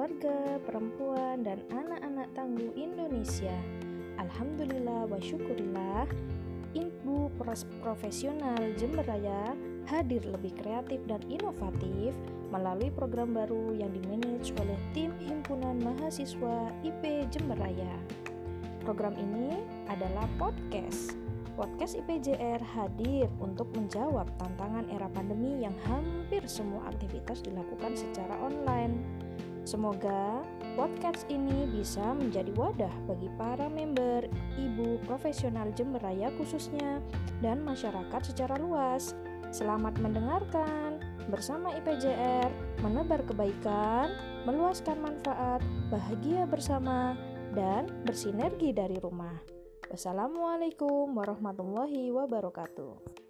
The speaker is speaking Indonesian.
keluarga, perempuan, dan anak-anak tangguh Indonesia. Alhamdulillah wa syukurillah, Ibu Profesional Jember Raya hadir lebih kreatif dan inovatif melalui program baru yang dimanage oleh tim Himpunan Mahasiswa IP Jember Raya. Program ini adalah podcast. Podcast IPJR hadir untuk menjawab tantangan era pandemi yang hampir semua aktivitas dilakukan secara online. Semoga podcast ini bisa menjadi wadah bagi para member, ibu profesional Jember Raya khususnya, dan masyarakat secara luas. Selamat mendengarkan bersama IPJR, menebar kebaikan, meluaskan manfaat, bahagia bersama, dan bersinergi dari rumah. Wassalamualaikum warahmatullahi wabarakatuh.